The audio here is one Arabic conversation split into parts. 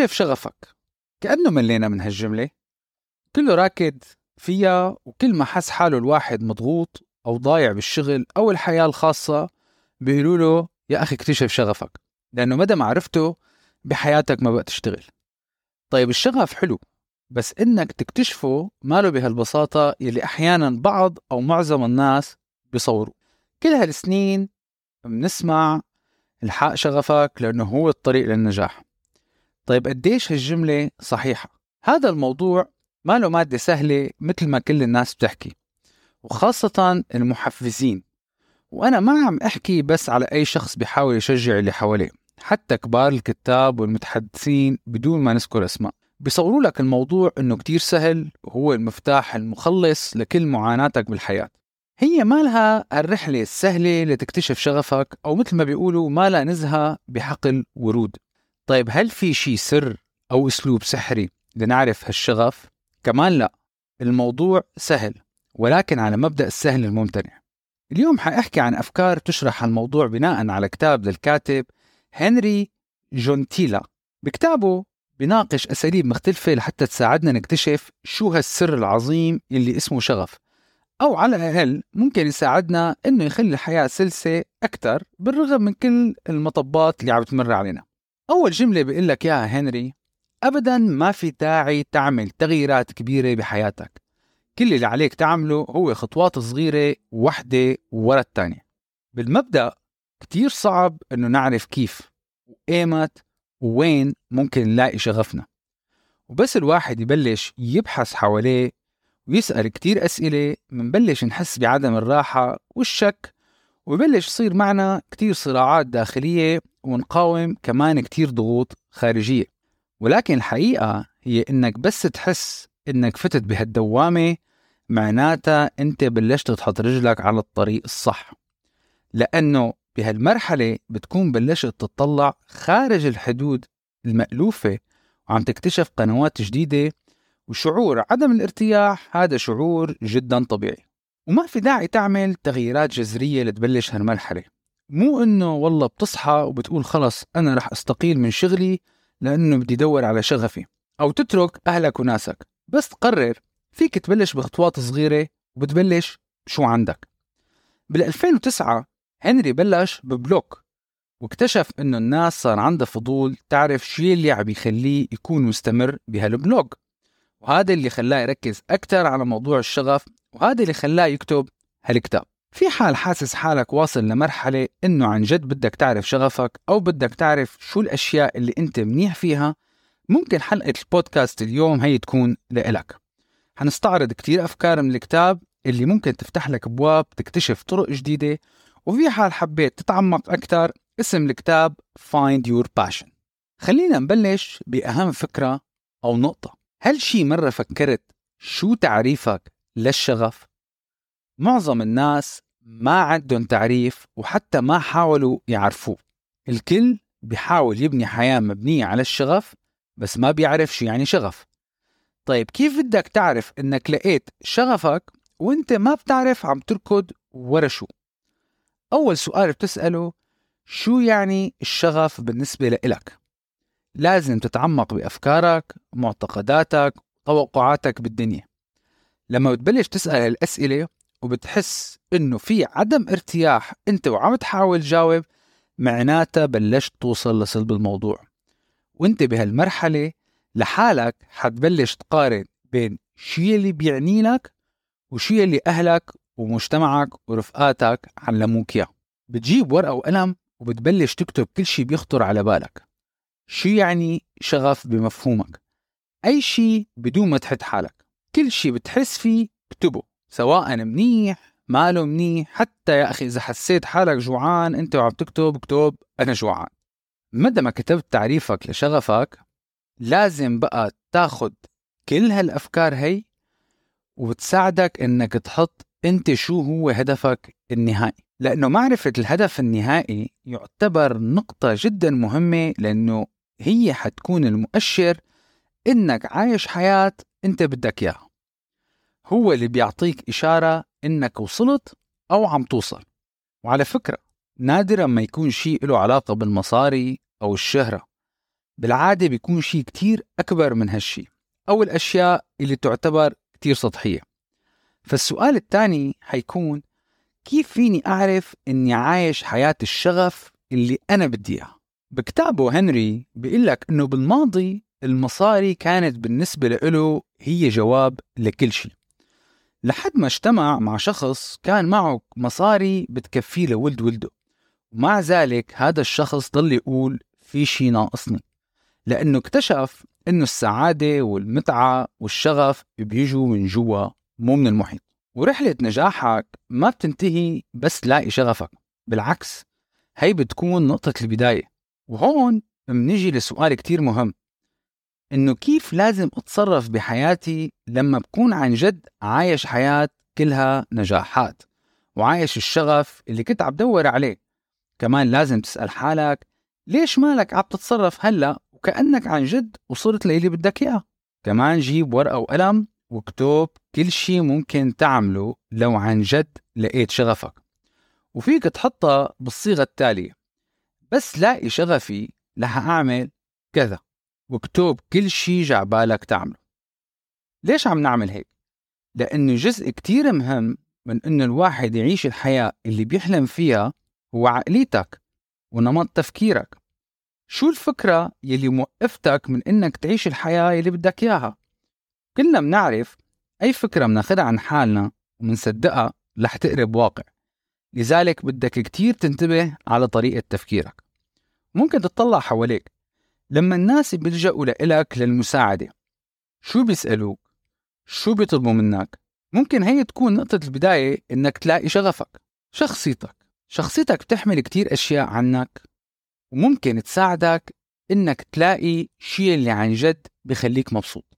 اكتشف شغفك. كأنه ملينا من هالجملة. كله راكد فيها وكل ما حس حاله الواحد مضغوط أو ضايع بالشغل أو الحياة الخاصة بيقولوا له يا أخي اكتشف شغفك. لأنه مدى ما عرفته بحياتك ما بقى تشتغل. طيب الشغف حلو بس إنك تكتشفه ماله بهالبساطة يلي أحيانا بعض أو معظم الناس بيصوروا. كل هالسنين بنسمع الحق شغفك لأنه هو الطريق للنجاح. طيب قديش هالجملة صحيحة؟ هذا الموضوع ما له مادة سهلة مثل ما كل الناس بتحكي وخاصة المحفزين. وأنا ما عم أحكي بس على أي شخص بيحاول يشجع اللي حواليه حتى كبار الكتاب والمتحدثين بدون ما نذكر أسماء. بيصوروا لك الموضوع إنه كتير سهل وهو المفتاح المخلص لكل معاناتك بالحياة. هي مالها الرحلة السهلة لتكتشف شغفك أو مثل ما بيقولوا ما لا نزهة بحقل ورود. طيب هل في شي سر أو أسلوب سحري لنعرف هالشغف؟ كمان لا الموضوع سهل ولكن على مبدأ السهل الممتنع. اليوم حأحكي عن أفكار تشرح الموضوع بناء على كتاب للكاتب هنري جونتيلا. بكتابه بناقش أساليب مختلفة لحتى تساعدنا نكتشف شو هالسر العظيم اللي اسمه شغف. أو على الأقل ممكن يساعدنا إنه يخلي الحياة سلسة أكثر بالرغم من كل المطبات اللي عم تمر علينا. أول جملة بيقول لك ياها هنري أبدا ما في داعي تعمل تغييرات كبيرة بحياتك. كل اللي عليك تعمله هو خطوات صغيرة وحدة ورا الثانية بالمبدأ كتير صعب إنه نعرف كيف وإيمت ووين ممكن نلاقي شغفنا. وبس الواحد يبلش يبحث حواليه ويسأل كتير أسئلة منبلش نحس بعدم الراحة والشك ويبلش يصير معنا كتير صراعات داخلية ونقاوم كمان كتير ضغوط خارجية. ولكن الحقيقة هي إنك بس تحس إنك فتت بهالدوامة معناتها أنت بلشت تحط رجلك على الطريق الصح. لأنه بهالمرحلة بتكون بلشت تطلع خارج الحدود المألوفة وعم تكتشف قنوات جديدة وشعور عدم الارتياح هذا شعور جدا طبيعي. وما في داعي تعمل تغييرات جذرية لتبلش هالمرحلة. مو إنه والله بتصحى وبتقول خلص أنا رح أستقيل من شغلي لأنه بدي ادور على شغفي. أو تترك أهلك وناسك. بس تقرر فيك تبلش بخطوات صغيرة وبتبلش شو عندك. بال 2009 هنري بلش ببلوك واكتشف إنه الناس صار عندها فضول تعرف شو اللي عم يخليه يكون مستمر بهالبلوج وهذا اللي خلاه يركز أكثر على موضوع الشغف وهذا اللي خلاه يكتب هالكتاب. في حال حاسس حالك واصل لمرحلة إنه عن جد بدك تعرف شغفك أو بدك تعرف شو الأشياء اللي أنت منيح فيها ممكن حلقة البودكاست اليوم هي تكون لإلك. حنستعرض كتير أفكار من الكتاب اللي ممكن تفتح لك أبواب تكتشف طرق جديدة وفي حال حبيت تتعمق أكثر اسم الكتاب Find Your Passion. خلينا نبلش بأهم فكرة أو نقطة. هل شي مرة فكرت شو تعريفك للشغف؟ معظم الناس ما عندهم تعريف وحتى ما حاولوا يعرفوه. الكل بيحاول يبني حياة مبنية على الشغف بس ما بيعرف شو يعني شغف. طيب كيف بدك تعرف إنك لقيت شغفك وإنت ما بتعرف عم تركض ورا شو؟ أول سؤال بتسأله شو يعني الشغف بالنسبة لإلك؟ لازم تتعمق بأفكارك معتقداتك توقعاتك بالدنيا. لما بتبلش تسأل الأسئلة وبتحس إنه في عدم ارتياح أنت وعم تحاول تجاوب معناتها بلشت توصل لصلب الموضوع. وأنت بهالمرحلة لحالك حتبلش تقارن بين شو اللي بيعني لك وشو اللي أهلك ومجتمعك ورفقاتك علموك إياه. بتجيب ورقة وقلم وبتبلش تكتب كل شي بيخطر على بالك. شو يعني شغف بمفهومك؟ أي شي بدون ما تحد حالك. كل شي بتحس فيه اكتبه سواء منيح ماله منيح حتى يا أخي إذا حسيت حالك جوعان أنت وعم تكتب اكتب أنا جوعان. مدى ما كتبت تعريفك لشغفك لازم بقى تاخد كل هالأفكار هي وبتساعدك إنك تحط أنت شو هو هدفك النهائي. لأنه معرفة الهدف النهائي يعتبر نقطة جدا مهمة لأنه هي حتكون المؤشر إنك عايش حياة أنت بدك إياها. هو اللي بيعطيك إشارة إنك وصلت أو عم توصل. وعلى فكرة نادرا ما يكون شيء له علاقة بالمصاري أو الشهرة. بالعادة بيكون شيء كتير أكبر من هالشي أو الأشياء اللي تعتبر كتير سطحية. فالسؤال الثاني حيكون كيف فيني أعرف إني عايش حياة الشغف اللي أنا بدي إياها؟ بكتابه هنري بيقول لك إنه بالماضي المصاري كانت بالنسبة له هي جواب لكل شيء. لحد ما اجتمع مع شخص كان معه مصاري بتكفيه لولد ولده. ومع ذلك هذا الشخص ضل يقول في شيء ناقصني. لأنه اكتشف إنه السعادة والمتعة والشغف بيجوا من جوا مو من المحيط. ورحلة نجاحك ما بتنتهي بس تلاقي شغفك. بالعكس هي بتكون نقطة البداية. وهون منيجي لسؤال كتير مهم. إنه كيف لازم أتصرف بحياتي لما بكون عن جد عايش حياة كلها نجاحات؟ وعايش الشغف اللي كنت عم دور عليه. كمان لازم تسأل حالك ليش مالك عم تتصرف هلأ وكأنك عن جد وصلت للي بدك إياه؟ كمان جيب ورقة وقلم واكتب كل شيء ممكن تعمله لو عن جد لقيت شغفك. وفيك تحطها بالصيغة التالية. بس لاقي شغفي رح أعمل كذا واكتب كل شيء جعبالك تعمله ليش عم نعمل هيك؟ لأنه جزء كتير مهم من إنه الواحد يعيش الحياة اللي بيحلم فيها هو عقليتك ونمط تفكيرك شو الفكرة يلي موقفتك من إنك تعيش الحياة اللي بدك إياها؟ كلنا بنعرف أي فكرة بناخدها عن حالنا ومنصدقها رح تقرب واقع لذلك بدك كتير تنتبه على طريقة تفكيرك ممكن تطلع حواليك لما الناس بيلجأوا لإلك للمساعدة شو بيسألوك؟ شو بيطلبوا منك؟ ممكن هي تكون نقطة البداية إنك تلاقي شغفك شخصيتك شخصيتك بتحمل كتير أشياء عنك وممكن تساعدك إنك تلاقي شيء اللي عن جد بخليك مبسوط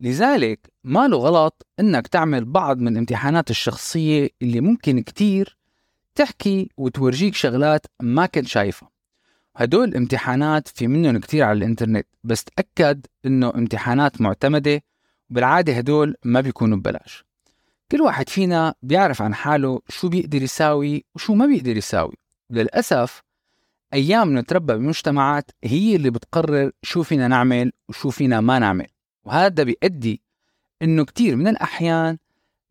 لذلك ما له غلط إنك تعمل بعض من الامتحانات الشخصية اللي ممكن كتير تحكي وتورجيك شغلات ما كنت شايفها. هدول الامتحانات في منهم كتير على الإنترنت بس تأكد إنه امتحانات معتمدة وبالعادة هدول ما بيكونوا ببلاش. كل واحد فينا بيعرف عن حاله شو بيقدر يساوي وشو ما بيقدر يساوي. وللأسف أيام نتربى بمجتمعات هي اللي بتقرر شو فينا نعمل وشو فينا ما نعمل. وهذا بيؤدي إنه كتير من الأحيان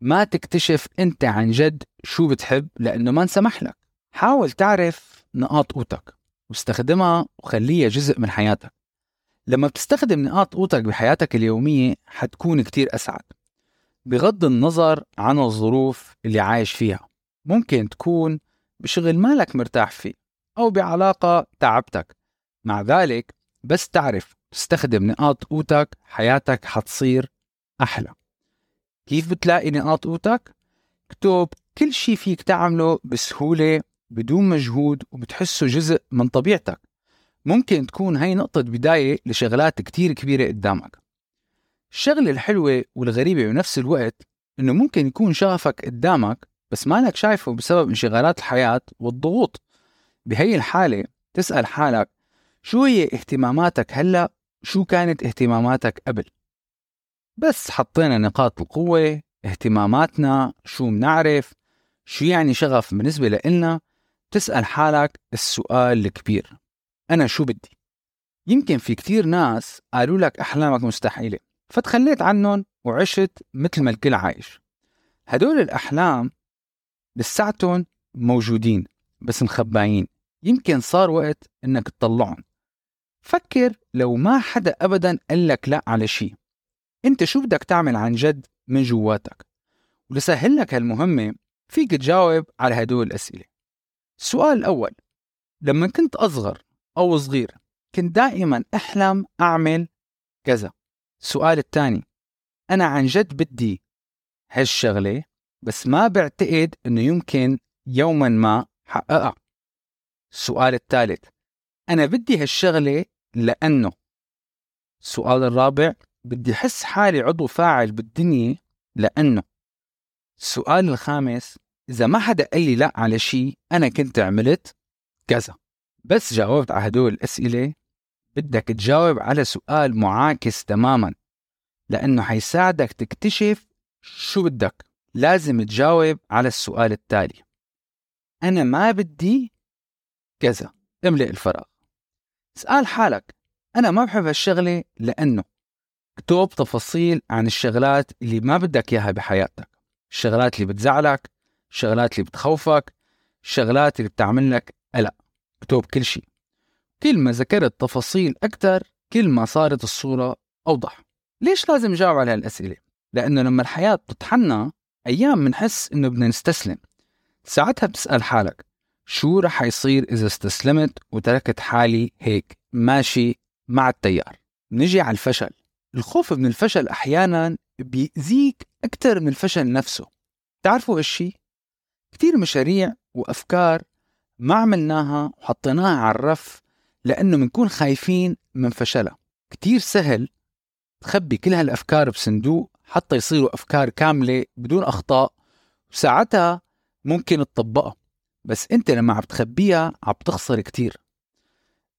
ما تكتشف أنت عن جد شو بتحب لأنه ما انسمح لك. حاول تعرف نقاط قوتك واستخدمها وخليها جزء من حياتك. لما بتستخدم نقاط قوتك بحياتك اليومية حتكون كتير أسعد. بغض النظر عن الظروف اللي عايش فيها. ممكن تكون بشغل مالك مرتاح فيه أو بعلاقة تعبتك. مع ذلك بس تعرف تستخدم نقاط قوتك حياتك حتصير أحلى. كيف بتلاقي نقاط قوتك؟ اكتب كل شي فيك تعمله بسهولة بدون مجهود وبتحسه جزء من طبيعتك. ممكن تكون هاي نقطة بداية لشغلات كتير كبيرة قدامك. الشغلة الحلوة والغريبة بنفس الوقت إنه ممكن يكون شغفك قدامك بس مالك شايفه بسبب انشغالات الحياة والضغوط. بهي الحالة تسأل حالك شو هي اهتماماتك هلأ؟ شو كانت اهتماماتك قبل؟ بس حطينا نقاط القوة اهتماماتنا شو منعرف شو يعني شغف بالنسبة لإلنا؟ تسأل حالك السؤال الكبير أنا شو بدي؟ يمكن في كتير ناس قالوا لك أحلامك مستحيلة فتخليت عنهم وعشت مثل ما الكل عايش. هدول الأحلام لساتهم موجودين بس مخبايين يمكن صار وقت إنك تطلعهم. فكر لو ما حدا ابدا قال لك لا على شيء. أنت شو بدك تعمل عن جد من جواتك؟ ولسهل لك هالمهمة فيك تجاوب على هدول الأسئلة. السؤال الأول لما كنت أصغر أو صغير كنت دائما أحلم أعمل كذا. السؤال الثاني أنا عن جد بدي هالشغلة بس ما بعتقد إنه يمكن يوما ما حققها. السؤال الثالث أنا بدي هالشغلة لأنه السؤال الرابع بدي أحس حالي عضو فاعل بالدنيا لأنه السؤال الخامس إذا ما حدا قال لي لا على شيء أنا كنت عملت كذا. بس جاوبت على هدول الأسئلة بدك تجاوب على سؤال معاكس تماما لأنه حيساعدك تكتشف شو بدك. لازم تجاوب على السؤال التالي. أنا ما بدي كذا. املئ الفراغ. اسأل حالك. أنا ما بحب هالشغلة لأنه اكتب تفاصيل عن الشغلات اللي ما بدك إياها بحياتك. الشغلات اللي بتزعلك الشغلات اللي بتخوفك الشغلات اللي بتعمل لك قلق. اكتب كل شيء كل ما ذكرت تفاصيل أكثر كل ما صارت الصورة أوضح. ليش لازم نجاوب على هالأسئلة؟ لأنه لما الحياة بتطحنا أيام بنحس إنه بدنا نستسلم. ساعتها بتسأل حالك شو رح يصير إذا استسلمت وتركت حالي هيك؟ ماشي مع التيار. نجي على الفشل. الخوف من الفشل أحيانا بيأذيك أكثر من الفشل نفسه. تعرفوا هالشي؟ كتير مشاريع وأفكار ما عملناها وحطيناها على الرف لأنه بنكون خايفين من فشلها. كتير سهل تخبي كل هالأفكار بصندوق حتى يصيروا أفكار كاملة بدون أخطاء وساعتها ممكن تطبقها. بس أنت لما عم تخبيها عم تخسر كتير.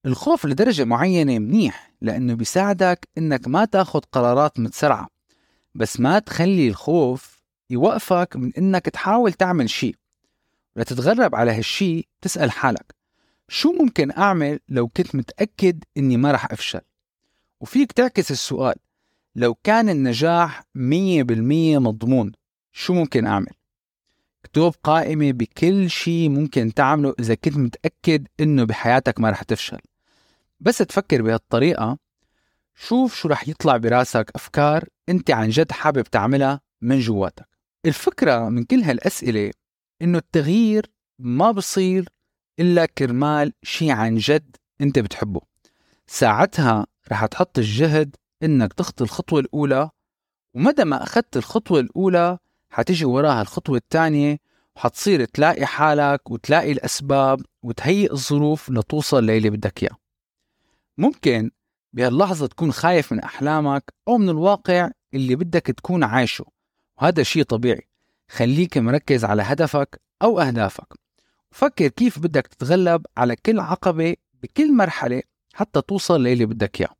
الخوف لدرجة معينة منيح لأنه بيساعدك إنك ما تاخد قرارات متسرعة. بس ما تخلي الخوف يوقفك من إنك تحاول تعمل شيء. لتتغرب على هالشي تسأل حالك شو ممكن أعمل لو كنت متأكد إني ما رح أفشل؟ وفيك تعكس السؤال لو كان النجاح مية بالمية مضمون شو ممكن أعمل؟ اكتب قائمة بكل شيء ممكن تعمله إذا كنت متأكد إنه بحياتك ما رح تفشل. بس تفكر بهالطريقة شوف شو رح يطلع براسك أفكار أنت عن جد حابب تعملها من جواتك. الفكرة من كل هالأسئلة إنه التغيير ما بصير إلا كرمال شي عن جد أنت بتحبه. ساعتها رح تحط الجهد إنك تخطي الخطوة الأولى ومدى ما أخذت الخطوة الأولى حتيجي وراها الخطوة الثانية وحتصير تلاقي حالك وتلاقي الأسباب وتهيئ الظروف لتوصل للي بدك إياه. ممكن بهاللحظة تكون خايف من أحلامك أو من الواقع اللي بدك تكون عايشه وهذا شيء طبيعي. خليك مركز على هدفك أو أهدافك وفكر كيف بدك تتغلب على كل عقبة بكل مرحلة حتى توصل للي بدك إياه.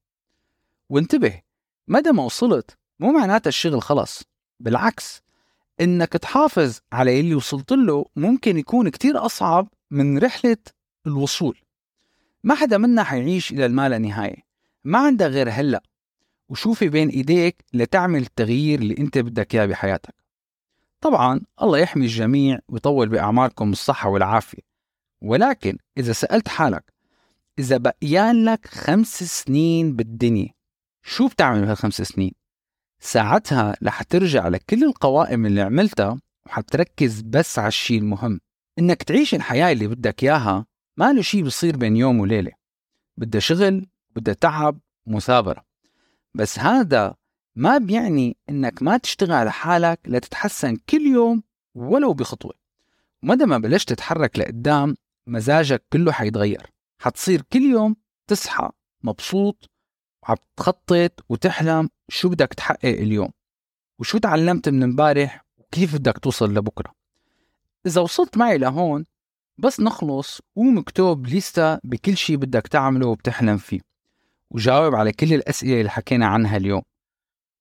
وانتبه مدى ما وصلت مو معناتها الشغل خلص بالعكس إنك تحافظ على اللي وصلت له ممكن يكون كتير أصعب من رحلة الوصول. ما حدا منا حيعيش إلى الما لا نهاية ما عندك غير هلأ. وشوفي بين إيديك لتعمل التغيير اللي أنت بدك إياه بحياتك. طبعا الله يحمي الجميع ويطول بأعماركم الصحة والعافية. ولكن إذا سألت حالك إذا بقيان لك خمس سنين بالدنيا شو بتعمل بهالخمس سنين؟ ساعتها رح ترجع لكل القوائم اللي عملتها وحتركز بس على الشيء المهم. إنك تعيش الحياة اللي بدك إياها ما له شيء بصير بين يوم وليلة. بدها شغل بدها تعب مثابرة بس هذا ما بيعني إنك ما تشتغل على حالك لتتحسن كل يوم ولو بخطوة. ومدى ما بلشت تتحرك لقدام مزاجك كله حيتغير. حتصير كل يوم تصحى مبسوط وعم تخطط وتحلم شو بدك تحقق اليوم وشو تعلمت من امبارح وكيف بدك توصل لبكرة. إذا وصلت معي لهون بس نخلص قوم اكتب ليستا بكل شي بدك تعمله وبتحلم فيه وجاوب على كل الأسئلة اللي حكينا عنها اليوم.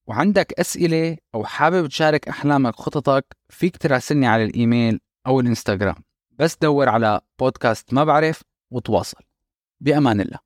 وعندك أسئلة أو حابب تشارك أحلامك خططك فيك تراسلني على الإيميل أو الإنستغرام. بس دور على بودكاست ما بعرف وتواصل. بأمان الله.